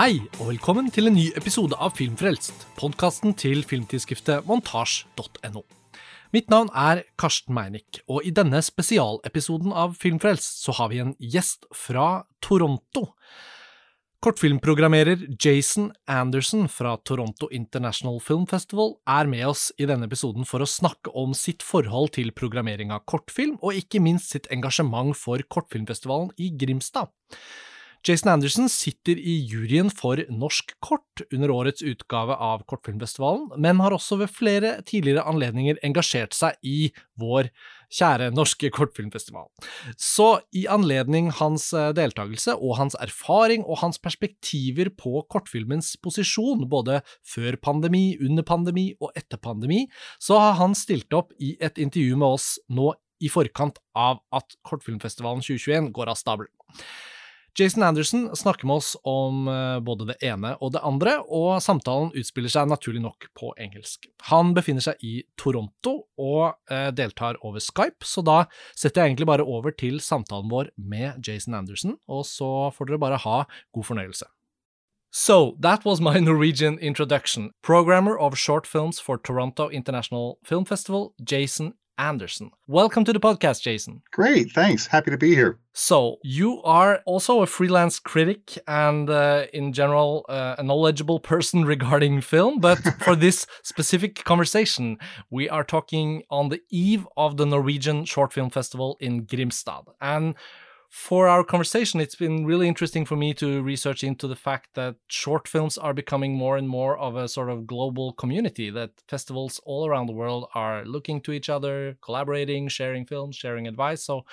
Hei, og velkommen til en ny episode av Filmfrelst, podkasten til filmtidsskriftet montasj.no. Mitt navn er Karsten Meinick, og i denne spesialepisoden av Filmfrelst så har vi en gjest fra Toronto. Kortfilmprogrammerer Jason Anderson fra Toronto International Film Festival er med oss i denne episoden for å snakke om sitt forhold til programmering av kortfilm, og ikke minst sitt engasjement for kortfilmfestivalen i Grimstad. Jason Anderson sitter i juryen for Norsk kort under årets utgave av Kortfilmfestivalen, men har også ved flere tidligere anledninger engasjert seg i vår kjære norske kortfilmfestival. Så i anledning hans eh, deltakelse og hans erfaring og hans perspektiver på kortfilmens posisjon, både før pandemi, under pandemi og etter pandemi, så har han stilt opp i et intervju med oss nå i forkant av at Kortfilmfestivalen 2021 går av stabelen. Jason Anderson snakker med oss om eh, både det ene og det andre, og samtalen utspiller seg naturlig nok på engelsk. Han befinner seg i Toronto og eh, deltar over Skype, så da setter jeg egentlig bare over til samtalen vår med Jason Anderson, og så får dere bare ha god fornøyelse. So, that was my Norwegian introduction. Programmer of short films for Toronto International Film Festival, Jason Anderson. Welcome to the podcast, Jason. Great, thanks. Happy to be here. So, you are also a freelance critic and, uh, in general, uh, a knowledgeable person regarding film. But for this specific conversation, we are talking on the eve of the Norwegian Short Film Festival in Grimstad. And for our conversation, it's been really interesting for me to research into the fact that short films are becoming more and more of a sort of global community, that festivals all around the world are looking to each other, collaborating, sharing films, sharing advice. So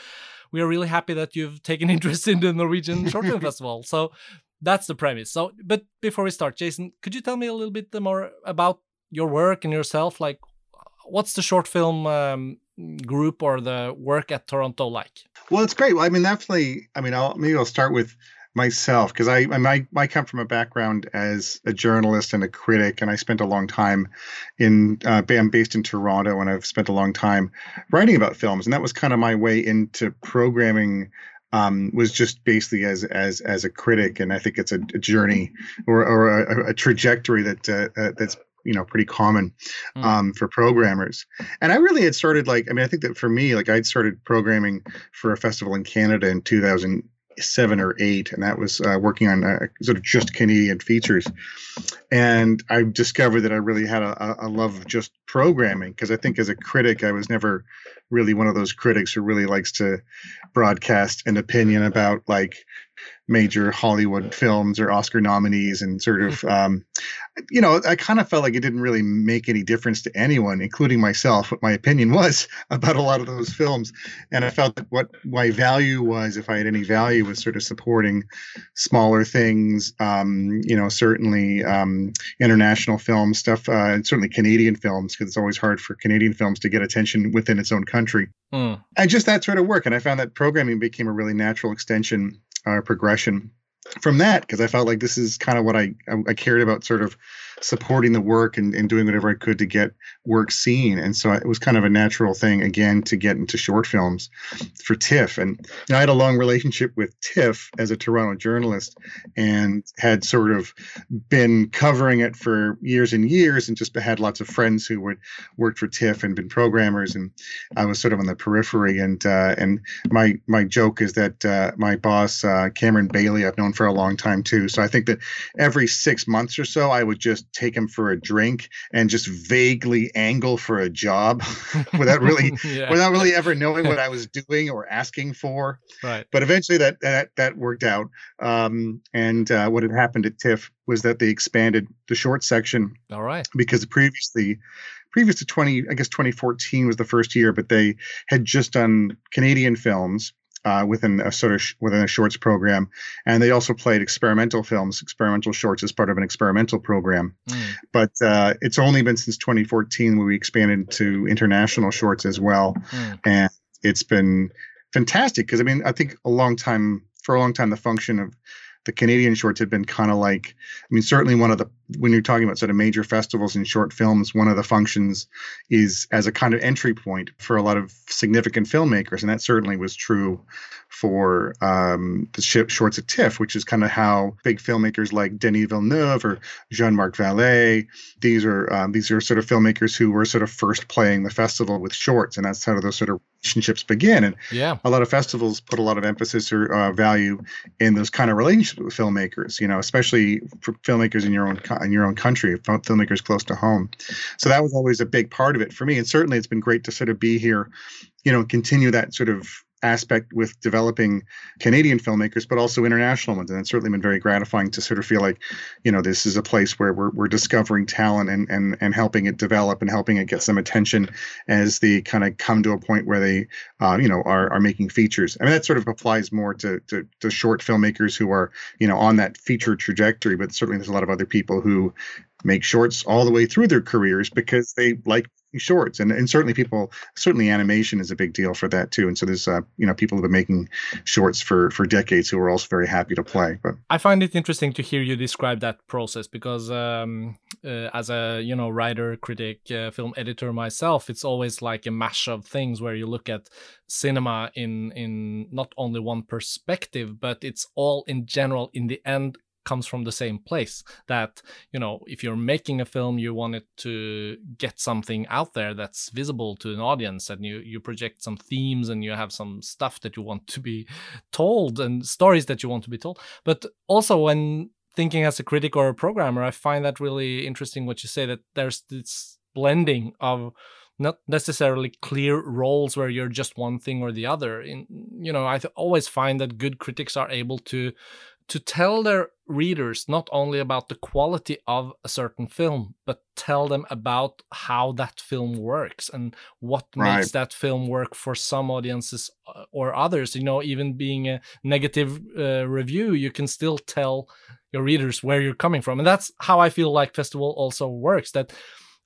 we are really happy that you've taken interest in the Norwegian Short Film Festival. So that's the premise. So, but before we start, Jason, could you tell me a little bit more about your work and yourself? Like, what's the short film um, group or the work at Toronto like? Well, it's great. Well, I mean, definitely. I mean, I'll, maybe I'll start with myself because I, I I come from a background as a journalist and a critic, and I spent a long time in. Uh, I'm based in Toronto, and I've spent a long time writing about films, and that was kind of my way into programming. Um, was just basically as as as a critic, and I think it's a, a journey or, or a, a trajectory that uh, uh, that's you know pretty common hmm. um, for programmers and i really had started like i mean i think that for me like i'd started programming for a festival in canada in 2007 or 8 and that was uh, working on uh, sort of just canadian features and i discovered that i really had a, a love of just programming because i think as a critic i was never really one of those critics who really likes to broadcast an opinion about like major Hollywood films or Oscar nominees, and sort of, mm-hmm. um, you know, I kind of felt like it didn't really make any difference to anyone, including myself, what my opinion was about a lot of those films. And I felt that what my value was, if I had any value, was sort of supporting smaller things, um, you know, certainly um, international film stuff, uh, and certainly Canadian films, because it's always hard for Canadian films to get attention within its own country. Mm. And just that sort of work. And I found that programming became a really natural extension uh, progression from that because I felt like this is kind of what I, I cared about sort of supporting the work and, and doing whatever I could to get work seen. And so it was kind of a natural thing again to get into short films for TIFF. And I had a long relationship with TIFF as a Toronto journalist and had sort of been covering it for years and years and just had lots of friends who would worked for TIFF and been programmers. And I was sort of on the periphery. And uh, and my my joke is that uh, my boss, uh, Cameron Bailey, I've known for a long time too. So I think that every six months or so, I would just take him for a drink and just vaguely angle for a job without really yeah. without really ever knowing what I was doing or asking for. Right. But eventually that that that worked out. Um, and uh, what had happened at TIFF was that they expanded the short section. All right. Because previously previous to 20 i guess 2014 was the first year but they had just done canadian films uh, within a sort of sh- within a shorts program, and they also played experimental films, experimental shorts as part of an experimental program. Mm. But uh, it's only been since 2014 where we expanded to international shorts as well, mm. and it's been fantastic because I mean I think a long time for a long time the function of the Canadian shorts had been kind of like, I mean, certainly one of the when you're talking about sort of major festivals in short films, one of the functions is as a kind of entry point for a lot of significant filmmakers, and that certainly was true for um, the shorts at TIFF, which is kind of how big filmmakers like Denis Villeneuve or Jean-Marc Vallée, these are um, these are sort of filmmakers who were sort of first playing the festival with shorts, and that's how those sort of relationships begin. And yeah, a lot of festivals put a lot of emphasis or uh, value in those kind of relationships filmmakers. You know, especially for filmmakers in your own in your own country, filmmakers close to home. So that was always a big part of it for me. And certainly, it's been great to sort of be here. You know, continue that sort of aspect with developing Canadian filmmakers, but also international ones. And it's certainly been very gratifying to sort of feel like, you know, this is a place where we're, we're discovering talent and, and, and helping it develop and helping it get some attention as they kind of come to a point where they, uh, you know, are, are making features. I mean, that sort of applies more to, to, to short filmmakers who are, you know, on that feature trajectory, but certainly there's a lot of other people who make shorts all the way through their careers because they like shorts and, and certainly people certainly animation is a big deal for that too. And so there's uh, you know people have been making shorts for for decades who are also very happy to play but i find it interesting to hear you describe that process because um, uh, as a you know writer critic uh, film editor myself it's always like a mash of things where you look at cinema in in not only one perspective but it's all in general in the end comes from the same place that you know if you're making a film you want it to get something out there that's visible to an audience and you you project some themes and you have some stuff that you want to be told and stories that you want to be told. But also when thinking as a critic or a programmer i find that really interesting what you say that there's this blending of not necessarily clear roles where you're just one thing or the other. In you know i always find that good critics are able to to tell their readers not only about the quality of a certain film, but tell them about how that film works and what right. makes that film work for some audiences uh, or others. You know, even being a negative uh, review, you can still tell your readers where you're coming from. And that's how I feel like Festival also works. That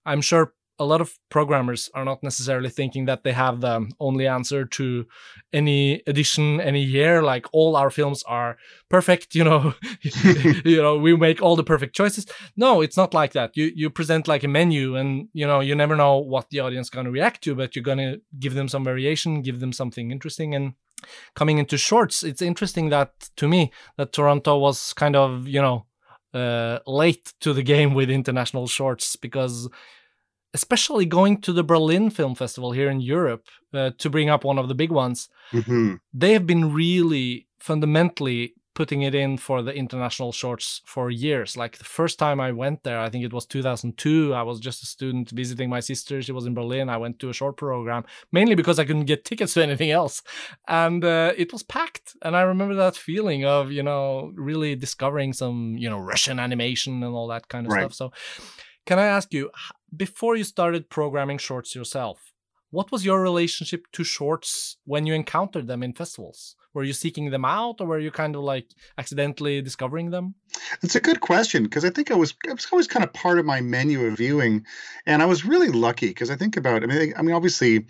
I'm sure a lot of programmers are not necessarily thinking that they have the only answer to any edition any year. Like all our films are perfect you know. You know we make all the perfect choices. No it's not like that. You you present like a menu and you know you never know what the audience is going to react to but you're going to give them some variation give them something interesting. And coming into shorts it's interesting that to me that toronto was kind of you know uh, late to the game with international shorts because especially going to the Berlin Film Festival here in Europe, uh, to bring up one of the big ones, mm-hmm. they have been really fundamentally putting it in for the international shorts for years. Like the first time I went there, I think it was 2002. I was just a student visiting my sister. She was in Berlin. I went to a short program mainly because I couldn't get tickets to anything else, and uh, it was packed. And I remember that feeling of you know really discovering some you know Russian animation and all that kind of right. stuff. So can I ask you, before you started programming shorts yourself, what was your relationship to shorts when you encountered them in festivals? Were you seeking them out or were you kind of like accidentally discovering them? It's a good question because I think I was it was always kind of part of my menu of viewing, and I was really lucky because I think about I mean I mean obviously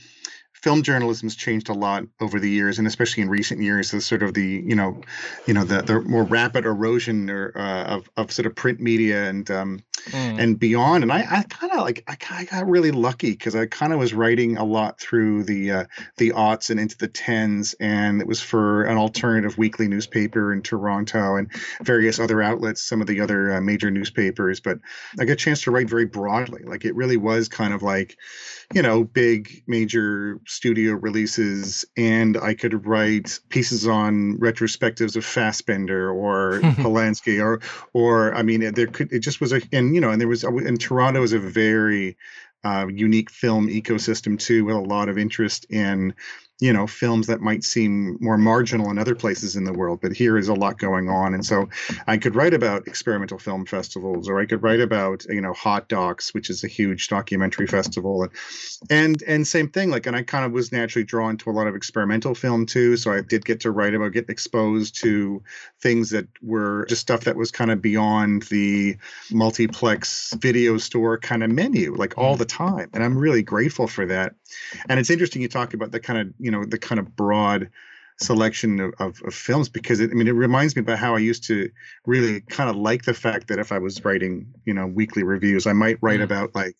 film journalism has changed a lot over the years, and especially in recent years, the sort of the you know, you know the the more rapid erosion or uh, of of sort of print media and um, mm. and beyond. And I I kind of like I, I got really lucky because I kind of was writing a lot through the uh, the aughts and into the tens, and it was for an alternative weekly newspaper in Toronto and various other outlets, some of the other uh, major newspapers. But I got a chance to write very broadly. Like it really was kind of like you know, big major studio releases, and I could write pieces on retrospectives of Fassbinder or Polanski, or, or I mean, there could it just was a, and you know, and there was, and Toronto is a very uh, unique film ecosystem too, with a lot of interest in you know films that might seem more marginal in other places in the world but here is a lot going on. And so i could write about experimental film festivals or i could write about you know hot docs which is a huge documentary festival. And and and same thing like and i kind of was naturally drawn to a lot of experimental film too. So i did get to write about get exposed to things that were just stuff that was kind of beyond the multiplex video store kind of menu like all mm. the time. And i'm really grateful for that. And it's interesting you talk about the kind of you know the kind of broad selection of, of, of films because it, I mean it reminds me about how I used to really kind of like the fact that if I was writing you know weekly reviews I might write mm. about like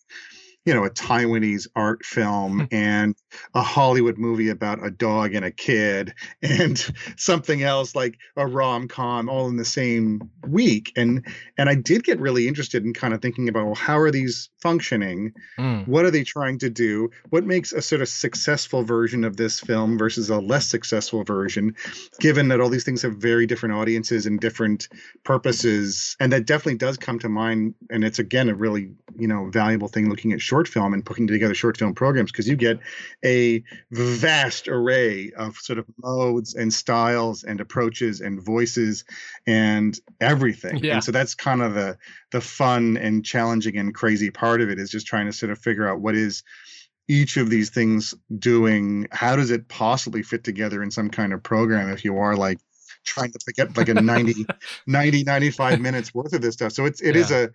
you know a Taiwanese art film hmm. and a Hollywood movie about a dog and a kid and something else like a rom com all in the same week and and I did get really interested in kind of thinking about well how are these functioning mm. what are they trying to do what makes a sort of successful version of this film versus a less successful version given that all these things have very different audiences and different purposes and that definitely does come to mind and it's again a really you know valuable thing looking at short film and putting together short film programs because you get a vast array of sort of modes and styles and approaches and voices and everything. Yeah. And so that's kind of the the fun and challenging and crazy part of it is just trying to sort of figure out what is each of these things doing how does it possibly fit together in some kind of program if you are like trying to pick up like a 90 90 95 minutes worth of this stuff so it's it yeah. is a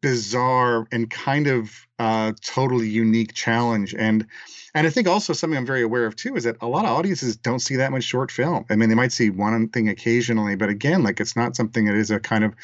bizarre and kind of uh, totally unique challenge. And and I think also something I'm very aware of too is that a lot of audiences don't see that much short film. I mean, they might see one thing occasionally, but again, like it's not something that is a kind of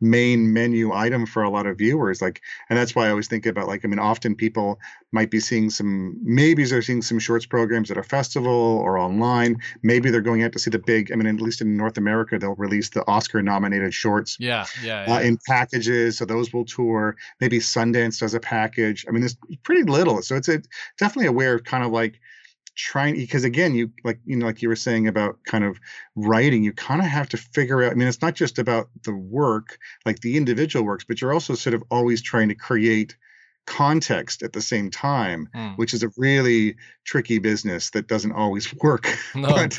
main menu item for a lot of viewers. Like, and that's why I always think about like, I mean, often people might be seeing some, maybe they're seeing some shorts programs at a festival or online. Maybe they're going out to see the big, I mean, at least in North America, they'll release the Oscar nominated shorts. Yeah. Yeah. yeah. Uh, in packages. So those will tour. Maybe Sundance does a package. I mean, there's pretty little. So it's a, definitely aware of kind of like, trying because again you like you know like you were saying about kind of writing you kind of have to figure out i mean it's not just about the work like the individual works but you're also sort of always trying to create context at the same time, mm. which is a really tricky business that doesn't always work. No. but,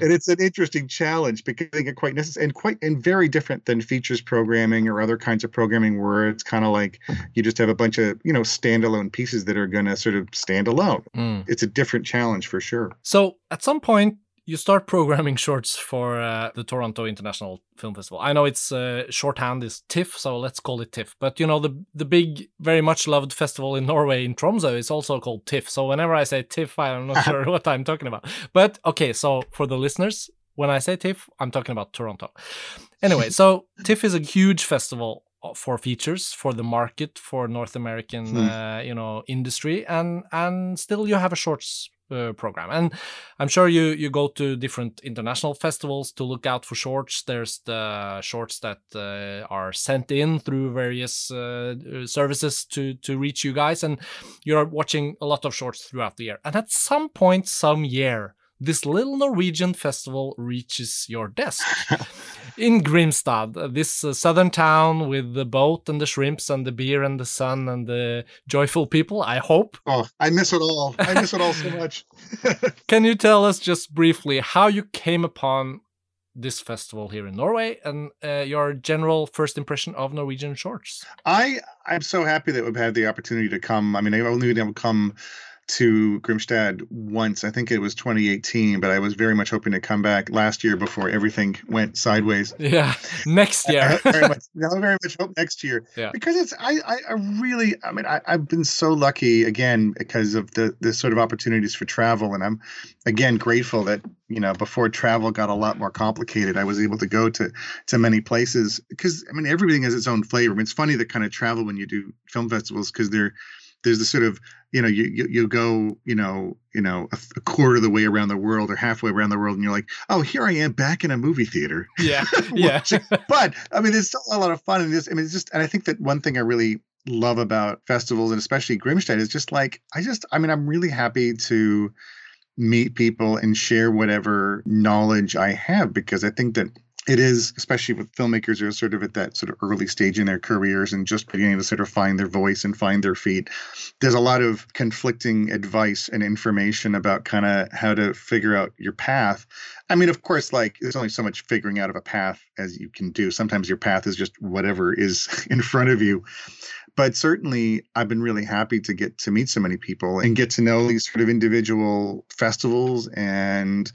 and it's an interesting challenge because they get quite necessary and quite and very different than features programming or other kinds of programming where it's kind of like you just have a bunch of you know standalone pieces that are going to sort of stand alone. Mm. It's a different challenge for sure. So at some point you start programming shorts for uh, the Toronto International Film Festival. I know its uh, shorthand is TIFF, so let's call it TIFF. But you know the the big, very much loved festival in Norway in Tromsø is also called TIFF. So whenever I say TIFF, I'm not sure what I'm talking about. But okay, so for the listeners, when I say TIFF, I'm talking about Toronto. Anyway, so TIFF is a huge festival for features for the market for North American hmm. uh, you know industry and and still you have a shorts uh, program. And I'm sure you you go to different international festivals to look out for shorts. There's the shorts that uh, are sent in through various uh, services to to reach you guys, and you're watching a lot of shorts throughout the year. And at some point, some year, this little Norwegian festival reaches your desk. in Grimstad, this uh, southern town with the boat and the shrimps and the beer and the sun and the joyful people, I hope. Oh, I miss it all. I miss it all so much. Can you tell us just briefly how you came upon this festival here in Norway and uh, your general first impression of Norwegian shorts? I I'm so happy that we've had the opportunity to come. I mean, I've only been able to come to Grimstad once. I think it was 2018, but I was very much hoping to come back last year before everything went sideways. Yeah, next year. I, very much, I very much hope next year. Yeah. Because it's I I, I really I mean I, I've been so lucky again because of the the sort of opportunities for travel, and I'm again grateful that you know before travel got a lot more complicated, I was able to go to to many places because I mean everything has its own flavor. I mean, it's funny that kind of travel when you do film festivals because they're there's the sort of you know you you, you go you know you know a, a, quarter of the way around the world or halfway around the world and you're like oh here i am back in a movie theater. Yeah. Yeah. But i mean there's still a lot of fun and this. I mean it's just and i think that one thing i really love about festivals and especially grimstad is just like i just i mean i'm really happy to meet people and share whatever knowledge i have because i think that it is, especially with filmmakers who are sort of at that sort of early stage in their careers and just beginning to sort of find their voice and find their feet. There's a lot of conflicting advice and information about kind of how to figure out your path. I mean, of course, like there's only so much figuring out of a path as you can do. Sometimes your path is just whatever is in front of you. but certainly I've been really happy to get to meet so many people and get to know these sort of individual festivals and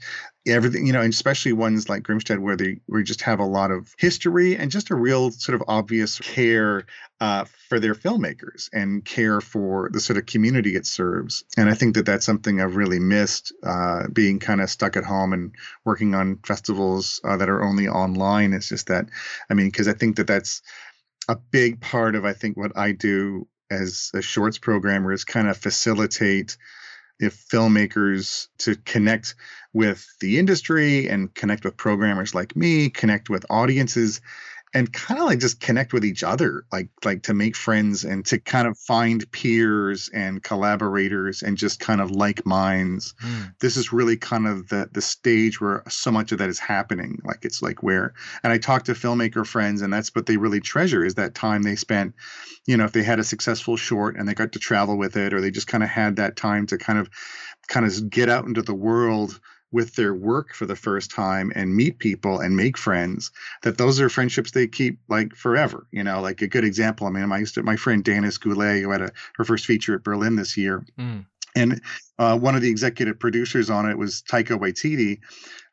everything you know and especially ones like Grimstad where they where just have a lot of history and just a real sort of obvious care uh, for their filmmakers and care for the sort of community it serves. And i think that that's something i've really missed uh, being kind of stuck at home and working on festivals uh, that are only online. It's just that i mean because i think that that's a big part of i think what i do as a shorts programmer is kind of facilitate if filmmakers to connect with the industry and connect with programmers like me, connect with audiences and kind of like just connect with each other like like to make friends and to kind of find peers and collaborators and just kind of like minds mm. this is really kind of the the stage where so much of that is happening like it's like where and i talk to filmmaker friends and that's what they really treasure is that time they spent you know if they had a successful short and they got to travel with it or they just kind of had that time to kind of kind of get out into the world with their work for the first time and meet people and make friends that those are friendships they keep like forever you know like a good example i mean I my my friend Danis Goulet who had a her first feature at berlin this year mm. and uh, one of the executive producers on it was Taika Waititi,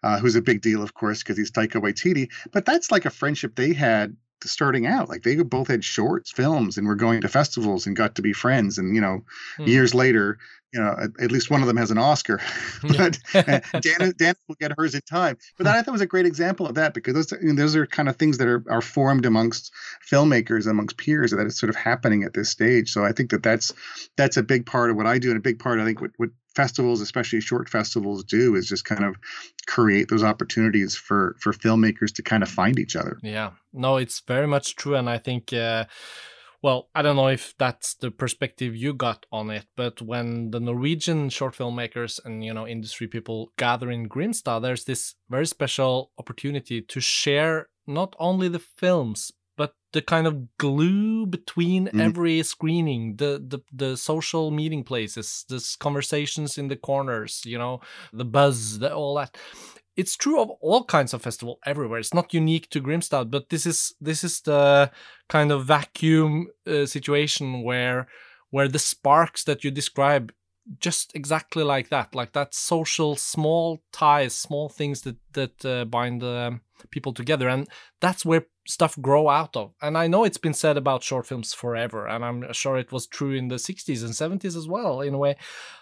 uh, who's a big deal, of course, because he's Taika Waititi. But that's like a friendship they had starting out. Like they both had shorts, films, and were going to festivals and got to be friends. And you know, hmm. years later, you know, at, at, least one of them has an Oscar. but uh, Dan, Dan will get hers in time. But that, I thought was a great example of that because those, you know, those are kind of things that are, are formed amongst filmmakers, amongst peers, that is sort of happening at this stage. So I think that that's that's a big part of what I do, and a big part I think what, what festivals, especially short festivals, do is just kind of create those opportunities for for filmmakers to kind of find each other. Yeah, no, it's very much true, and I think. Uh, well, I don't know if that's the perspective you got on it, but when the Norwegian short filmmakers and you know industry people gather in Grimstad, there's this very special opportunity to share not only the films but the kind of glue between mm. every screening, the, the the social meeting places, the conversations in the corners, you know, the buzz, the, all that it's true of all kinds of festival everywhere. It's not unique to Grimstad, but this is this is the kind of vacuum uh, situation where where the sparks that you describe just exactly like that, like that social small ties, small things that that uh, bind people together, and that's where stuff grow out of. And I know it's been said about short films forever, and I'm sure it was true in the 60s and 70s as well, in a way.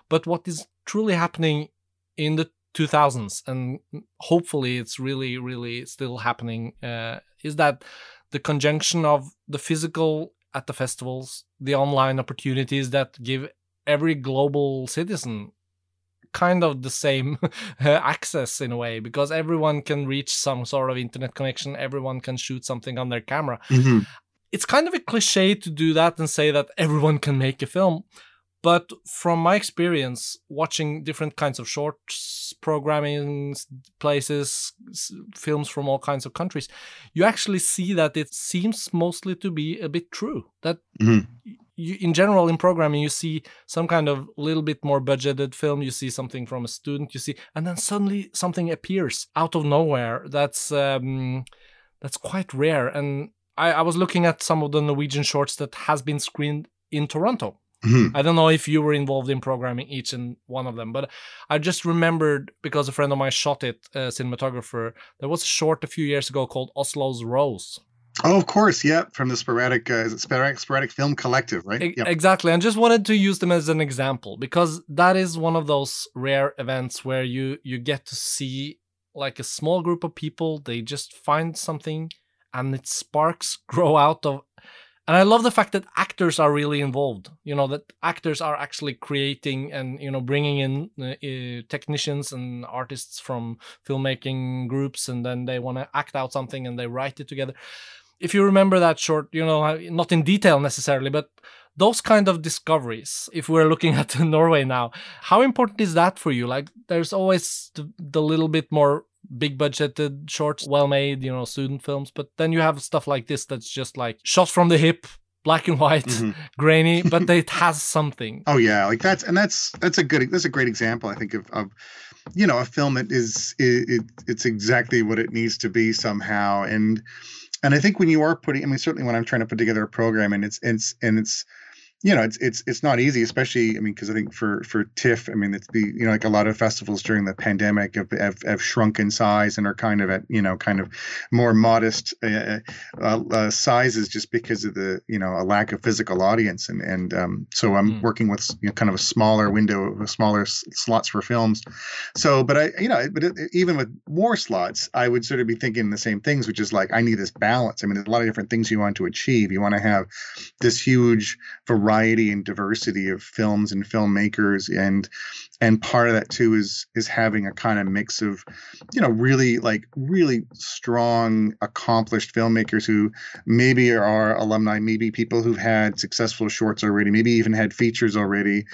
But what is truly happening in the 2000s and hopefully it's really really still happening uh, is that the conjunction of the physical at the festivals the online opportunities that give every global citizen kind of the same access in a way because everyone can reach some sort of internet connection everyone can shoot something on their camera mm-hmm. it's kind of a cliche to do that and say that everyone can make a film but from my experience, watching different kinds of shorts, programming places, films from all kinds of countries, you actually see that it seems mostly to be a bit true. That mm-hmm. you, in general, in programming, you see some kind of little bit more budgeted film, you see something from a student, you see, and then suddenly something appears out of nowhere. That's um, that's quite rare. And I, I was looking at some of the Norwegian shorts that has been screened in Toronto Mm-hmm. I don't know if you were involved in programming each and one of them, but I just remembered because a friend of mine shot it, a cinematographer. There was a short a few years ago called Oslo's Rose. Oh, of course, yeah, from the sporadic, uh, is it sporadic, sporadic film collective, right? E- yep. Exactly, and just wanted to use them as an example because that is one of those rare events where you you get to see like a small group of people. They just find something, and it sparks grow out of and i love the fact that actors are really involved you know that actors are actually creating and you know bringing in uh, uh, technicians and artists from filmmaking groups and then they want to act out something and they write it together. If you remember that short you know not in detail necessarily but those kind of discoveries if we're looking at norway now how important is that for you? Like there's always the, the little bit more big budgeted shorts, well made, you know, student films. But then you have stuff like this that's just like shot from the hip, black and white, mm-hmm. grainy, but it has something. Oh yeah, like that's and that's that's a good that's a great example I think of of you know a film that is it, it it's exactly what it needs to be somehow and and I think when you are putting, I mean, certainly when I'm trying to put together a program and it's it's and it's you know, it's it's it's not easy, especially I mean, because I think for for TIFF, I mean, it's the you know like a lot of festivals during the pandemic have, have, have shrunk in size and are kind of at you know kind of more modest uh, uh, uh, sizes just because of the you know a lack of physical audience and and um, so I'm mm. working with you know, kind of a smaller window, of smaller slots for films. So, but I you know, but it, even with more slots, I would sort of be thinking the same things, which is like I need this balance. I mean, there's a lot of different things you want to achieve. You want to have this huge variety variety and diversity of films and filmmakers and and part of that too is is having a kind of mix of you know really like really strong accomplished filmmakers who maybe are alumni maybe people who've had successful shorts already maybe even had features already.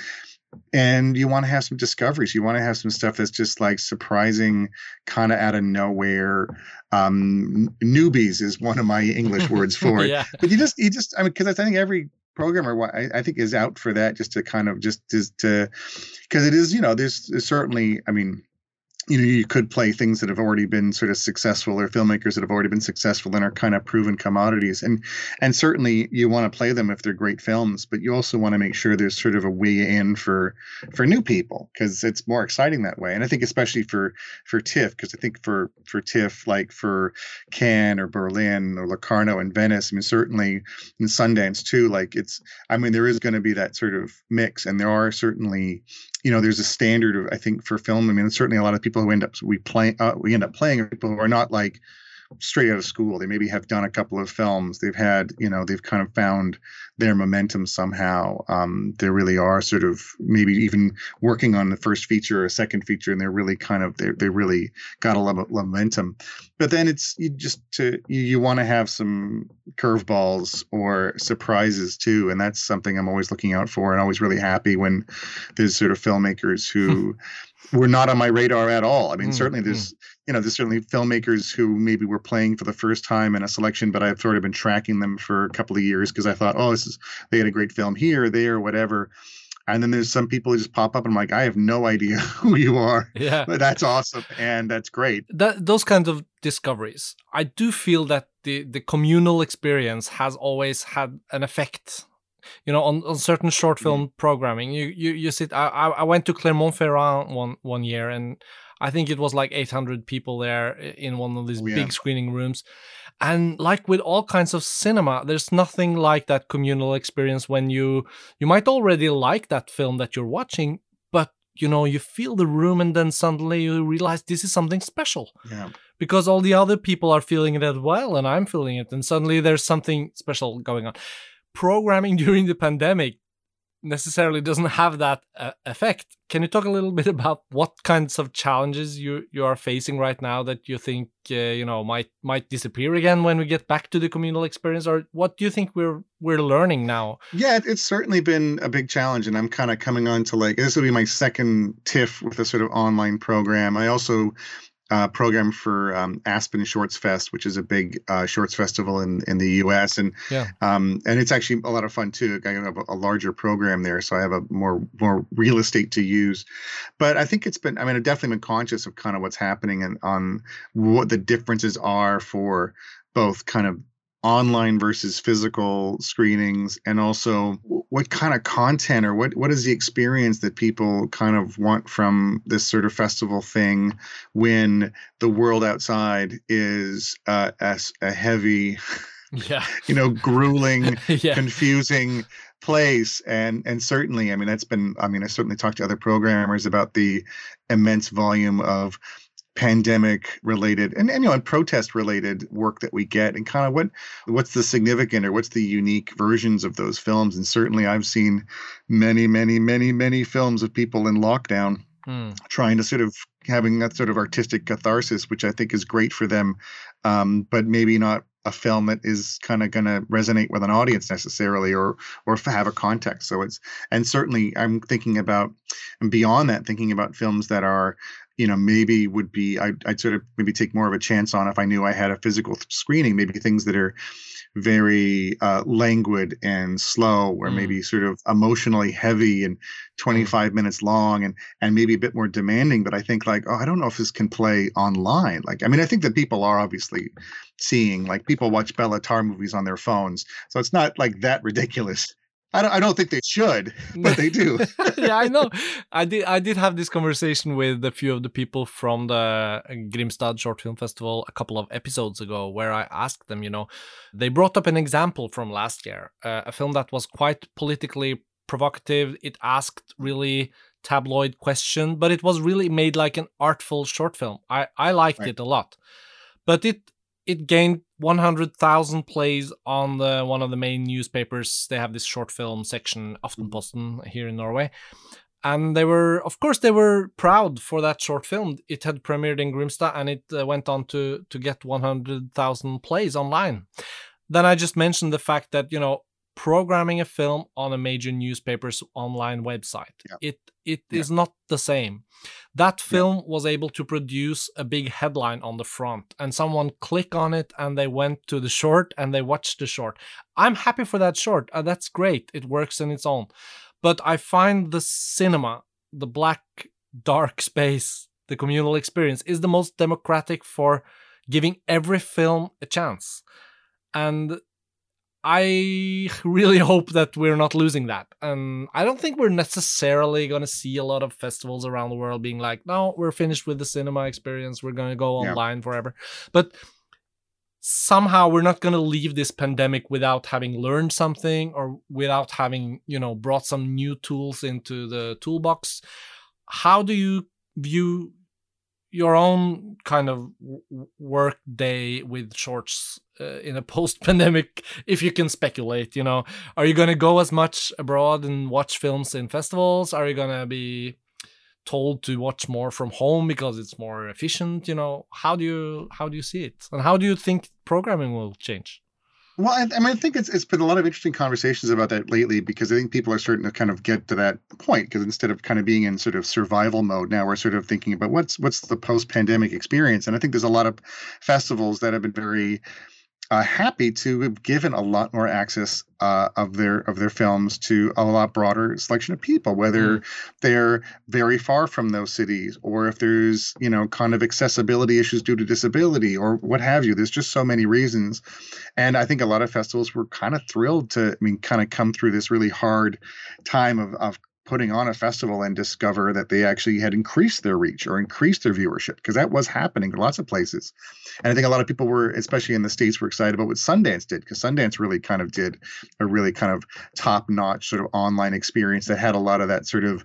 And you want to have some discoveries you want to have some stuff that's just like surprising kind of out of nowhere. Um newbies is one of my english words for it. Yeah. but you just you just i mean because i think every programmer I, I think is out for that just to kind of just is to because it is you know there's certainly i mean you know you could play things that have already been sort of successful or filmmakers that have already been successful and are kind of proven commodities. And and certainly you want to play them if they're great films but you also want to make sure there's sort of a way in for for new people because it's more exciting that way. And i think especially for for tiff because i think for for tiff like for cannes or berlin or locarno and venice i mean certainly in sundance too like it's i mean there is going to be that sort of mix and there are certainly you know, there's a standard of I think for film. I mean, certainly a lot of people who end up we play uh, we end up playing are people who are not like straight out of school. They maybe have done a couple of films. They've had, you know, they've kind of found their momentum somehow. Um, they really are sort of maybe even working on the first feature or a second feature, and they're really kind of they they really got a lot of momentum. But then it's you just to you, you want to have some curveballs or surprises too, and that's something I'm always looking out for, and always really happy when there's sort of filmmakers who. were not on my radar at all. I mean, mm, certainly there's, mm. You know, there's certainly filmmakers who maybe were playing for the first time in a selection, but I've sort of been tracking them for a couple of years because I thought, oh, this is they had a great film here, there, whatever. And then there's some people who just pop up and I'm like, I have no idea who you are. Yeah. But that's awesome and that's great. That those kinds of discoveries. I do feel that the the communal experience has always had an effect you know on, on certain short mm. film mm. programming you you you sit I, I went to clermont-ferrand one one year and i think it was like 800 people there in one of these oh, yeah. big screening rooms. And like with all kinds of cinema there's nothing like that communal experience when you you might already like that film that you're watching but you know you feel the room and then suddenly you realize this is something special. Yeah. Because all the other people are feeling it as well and i'm feeling it and suddenly there's something special going on. Programming during the pandemic necessarily doesn't have that uh, effect. Can you talk a little bit about what kinds of challenges you you are facing right now that you think uh, you know might might disappear again when we get back to the communal experience, or what do you think we're we're learning now? Yeah, it's certainly been a big challenge, and I'm kind of coming on to like this will be my second TIFF with a sort of online program. I also uh, program for um, Aspen Shorts Fest, which is a big uh, shorts festival in, in the U.S. and yeah. um, and it's actually a lot of fun too. I have a, a, larger program there, so I have a more more real estate to use. But I think it's been. I mean, I've definitely been conscious of kind of what's happening and on what the differences are for both kind of online versus physical screenings and also what kind of content or what what is the experience that people kind of want from this sort of festival thing when the world outside is uh, a, a heavy yeah you know grueling yeah. confusing place and and certainly i mean that's been i mean i certainly talked to other programmers about the immense volume of pandemic related and, and you know and protest related work that we get and kind of what what's the significant or what's the unique versions of those films and certainly i've seen many many many many films of people in lockdown mm. trying to sort of having that sort of artistic catharsis which i think is great for them um, but maybe not a film that is kind of going to resonate with an audience necessarily or or have a context so it's and certainly i'm thinking about and beyond that thinking about films that are you know maybe would be I'd, I'd sort of maybe take more of a chance on if I knew I had a physical screening. Maybe things that are very uh, languid and slow, or mm. maybe sort of emotionally heavy and mm. 25 mm. minutes long, and and maybe a bit more demanding. But I think like, oh, I don't know if this can play online. Like, I mean, I think that people are obviously seeing like people watch Béla Tarr movies on their phones, so it's not like that ridiculous. I don't, I don't think they should, but they do. yeah, I know. I did I did have this conversation with a few of the people from the Grimstad Short Film Festival a couple of episodes ago, where I asked them. You know, they brought up an example from last year, uh, a film that was quite politically provocative. It asked really tabloid question, but it was really made like an artful short film. I I liked right. it a lot, but it it gained 100,000 plays on the one of the main newspapers. They have this short film section, Aftenposten, here in Norway. And they were, of course, they were proud for that short film. It had premiered in Grimstad and it uh, went on to, to get 100,000 plays online. Then I just mentioned the fact that, you know, programming a film on a major newspaper's online website. Yeah. It it yeah. is not the same. That film yeah. was able to produce a big headline on the front, and someone click on it and they went to the short and they watched the short. I'm happy for that short. Uh, that's great. It works in its own. But I find the cinema, the black dark space, the communal experience is the most democratic for giving every film a chance. And I really hope that we're not losing that. And I don't think we're necessarily going to see a lot of festivals around the world being like, no, we're finished with the cinema experience. We're going to go online yeah. forever. But somehow we're not going to leave this pandemic without having learned something or without having, you know, brought some new tools into the toolbox. How do you view your own kind of work day with shorts uh, in a post-pandemic if you can speculate you know? Are you going to go as much abroad and watch films in festivals? Are you going to be told to watch more from home because it's more efficient you know? How do you how do you see it? And how do you think programming will change well, I, I, mean, I think it's it's been a lot of interesting conversations about that lately because I think people are starting to kind of get to that point because instead of kind of being in sort of survival mode now, we're sort of thinking about what's what's the post pandemic experience, and I think there's a lot of festivals that have been very uh, happy to have given a lot more access uh, of their of their films to a lot broader selection of people, whether mm. they're very far from those cities or if there's you know kind of accessibility issues due to disability or what have you. There's just so many reasons, and I think a lot of festivals were kind of thrilled to, I mean, kind of come through this really hard time of of putting on a festival and discover that they actually had increased their reach or increased their viewership because that was happening in lots of places. And I think a lot of people were, especially in the States, were excited about what Sundance did because Sundance really kind of did a really kind of top notch sort of online experience that had a lot of that sort of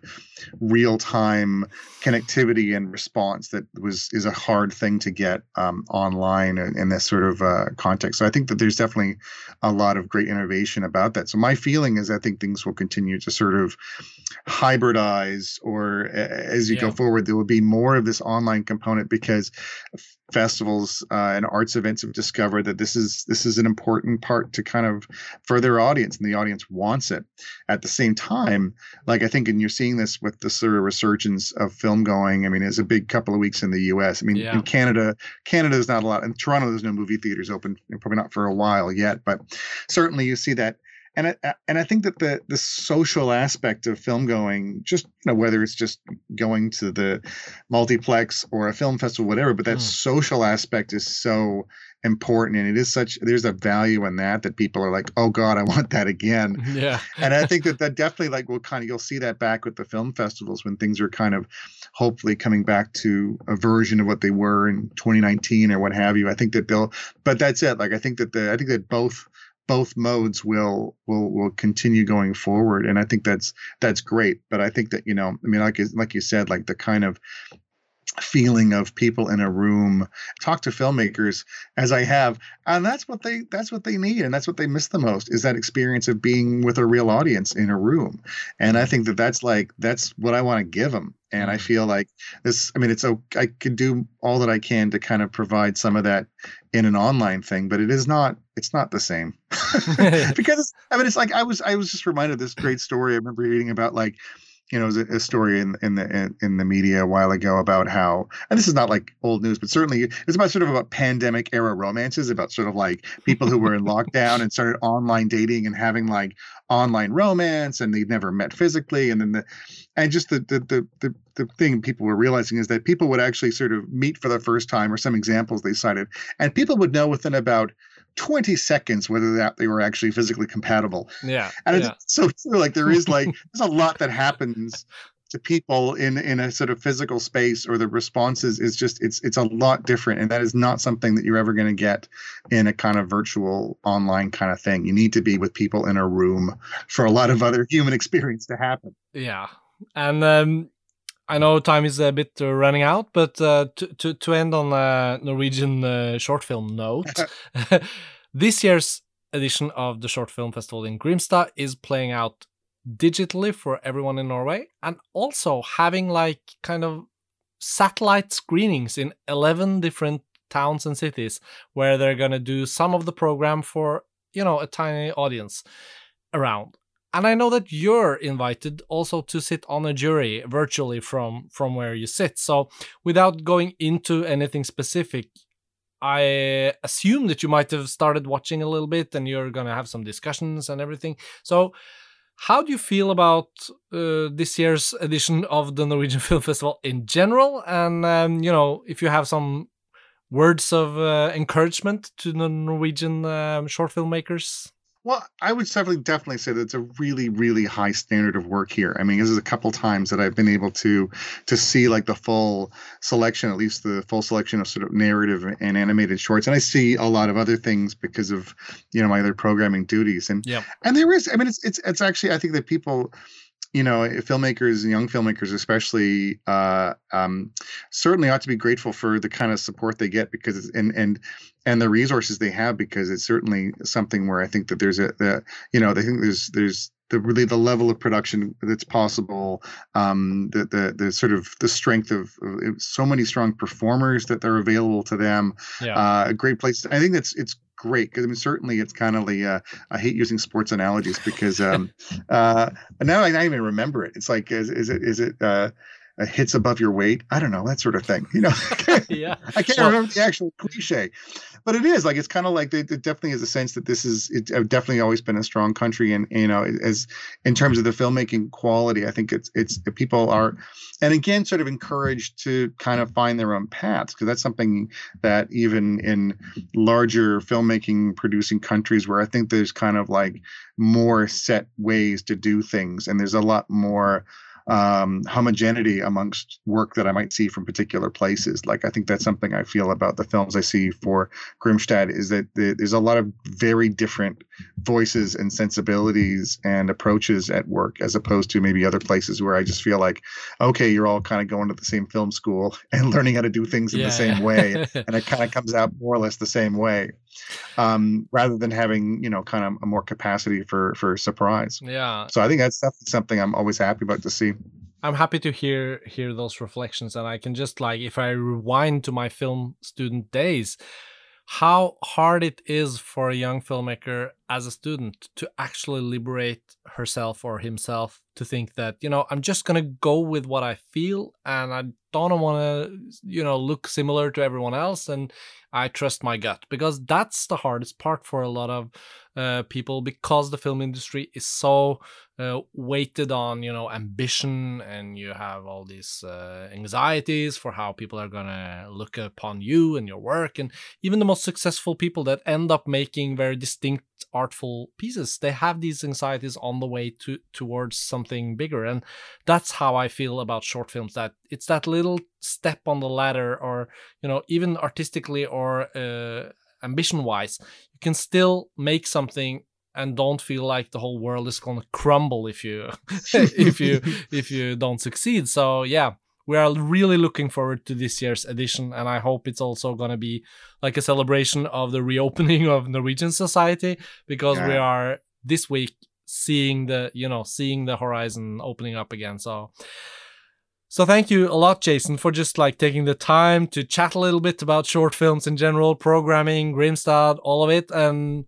real time connectivity and response that was is a hard thing to get um, online in, this sort of uh, context. So I think that there's definitely a lot of great innovation about that. So my feeling is I think things will continue to sort of hybridize or as you yeah. go forward there will be more of this online component because festivals uh, and arts events have discovered that this is this is an important part to kind of for their audience and the audience wants it at the same time like i think and you're seeing this with the sort of resurgence of film going i mean it's a big couple of weeks in the us i mean yeah. in canada canada is not a lot in toronto there's no movie theaters open probably not for a while yet but certainly you see that and I, and I think that the the social aspect of film going, just you know, whether it's just going to the multiplex or a film festival, whatever, but that mm. social aspect is so important, and it is such. There's a value in that that people are like, oh God, I want that again. Yeah, and I think that that definitely like will kind of you'll see that back with the film festivals when things are kind of hopefully coming back to a version of what they were in 2019 or what have you. I think that they'll, but that's it. Like I think that the I think that both both modes will will will continue going forward. And i think that's that's great. But i think that you know i mean like like you said like the kind of feeling of people in a room talk to filmmakers as i have and that's what they that's what they need and that's what they miss the most is that experience of being with a real audience in a room. And i think that that's like that's what i want to give them and i mm. feel like this i mean it's i can do all that i can to kind of provide some of that in an online thing but it is not it's not the same. Because i mean it's like i was i was just reminded of this great story. I remember reading about like you know, a, a story in in the in, in, the media a while ago about how, and this is not like old news, but certainly it's about sort of about pandemic era romances, about sort of like people who were in lockdown and started online dating and having like online romance, and they'd never met physically, and then the, and just the the the the, the thing people were realizing is that people would actually sort of meet for the first time, or some examples they cited, and people would know within about 20 seconds whether that they were actually physically compatible. Yeah. And yeah. it's so true. Like there is like there's a lot that happens to people in in a sort of physical space or the responses is just it's it's a lot different and that is not something that you're ever going to get in a kind of virtual online kind of thing you need to be with people in a room for a lot of other human experience to happen yeah and um I know time is a bit uh, running out, but uh, to, to, to end on a Norwegian uh, short film note, this year's edition of the Short Film Festival in Grimstad is playing out digitally for everyone in Norway and also having like kind of satellite screenings in 11 different towns and cities where they're going to do some of the program for, you know, a tiny audience around and I know that you're invited also to sit on a jury virtually from from where you sit. So without going into anything specific, I assume that you might have started watching a little bit and you're going to have some discussions and everything. So how do you feel about uh, this year's edition of the Norwegian Film Festival in general? And um, you know, if you have some words of uh, encouragement to the Norwegian um, short filmmakers well, I would definitely definitely say that it's a really really high standard of work here. I mean, this is a couple times that I've been able to to see like the full selection, at least the full selection of sort of narrative and animated shorts, and I see a lot of other things because of you know my other programming duties. And yeah, and there is, I mean, it's it's it's actually I think that people you know, filmmakers and young filmmakers, especially, uh, um, certainly ought to be grateful for the kind of support they get because it's, and and and the resources they have because it's certainly something where I think that there's a, the, you know, I think there's there's the really the level of production that's possible, um, the the the sort of the strength of, of so many strong performers that they're available to them. Yeah. Uh, a great place. I think that's it's great because I mean certainly it's kind of the uh, I hate using sports analogies because um, uh, now I, I even remember it. It's like is, is it is it uh, Uh, hits above your weight. I don't know that sort of thing. You know, yeah. I can't well, remember the actual cliche, but it is like it's kind of like it, it definitely has a sense that this is it uh, definitely always been a strong country, and you know, as in terms of the filmmaking quality, I think it's it's people are, and again, sort of encouraged to kind of find their own paths because that's something that even in larger filmmaking producing countries where I think there's kind of like more set ways to do things, and there's a lot more um, homogeneity amongst work that I might see from particular places. Like I think that's something I feel about the films I see for Grimstad is that there's a lot of very different voices and sensibilities and approaches at work as opposed to maybe other places where I just feel like, okay, you're all kind of going to the same film school and learning how to do things in yeah. the same way, and it kind of comes out more or less the same way um, rather than having you know kind of a more capacity for for surprise. Yeah. So I think that's definitely something I'm always happy about to see. I'm happy to hear hear those reflections, and I can just like if I rewind to my film student days, how hard it is for a young filmmaker as a student to actually liberate herself or himself to think that you know I'm just gonna go with what I feel, and I don't want to you know look similar to everyone else, and I trust my gut. Because that's the hardest part for a lot of uh, people because the film industry is so uh, weighted on you know ambition and you have all these uh, anxieties for how people are gonna look upon you and your work and even the most successful people that end up making very distinct artful pieces they have these anxieties on the way to towards something bigger and that's how i feel about short films that it's that little step on the ladder or you know even artistically or uh, ambition wise you can still make something and don't feel like the whole world is going to crumble if you if you if you don't succeed. So yeah we are really looking forward to this year's edition and i hope it's also going to be like a celebration of the reopening of norwegian society because yeah. we are this week seeing the you know seeing the horizon opening up again so so thank you a lot jason for just like taking the time to chat a little bit about short films in general programming grimstad all of it and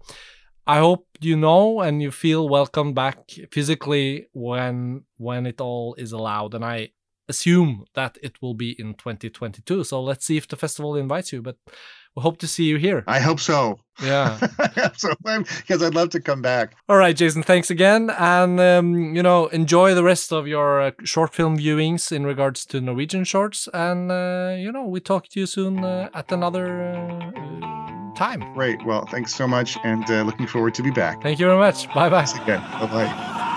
I hope you know and you feel welcome back physically when when it all is allowed. And I assume that it will be in 2022. So let's see if the festival invites you. But we hope to see you here. I hope so. Yeah. I hope so because I'd love to come back. All right, Jason. Thanks again, and um, you know, enjoy the rest of your uh, short film viewings in regards to Norwegian shorts. And uh, you know, we talk to you soon uh, at another uh, time. Great. Well, thanks so much, and uh, looking forward to be back. Thank you very much. Bye bye. Thanks again. Bye bye.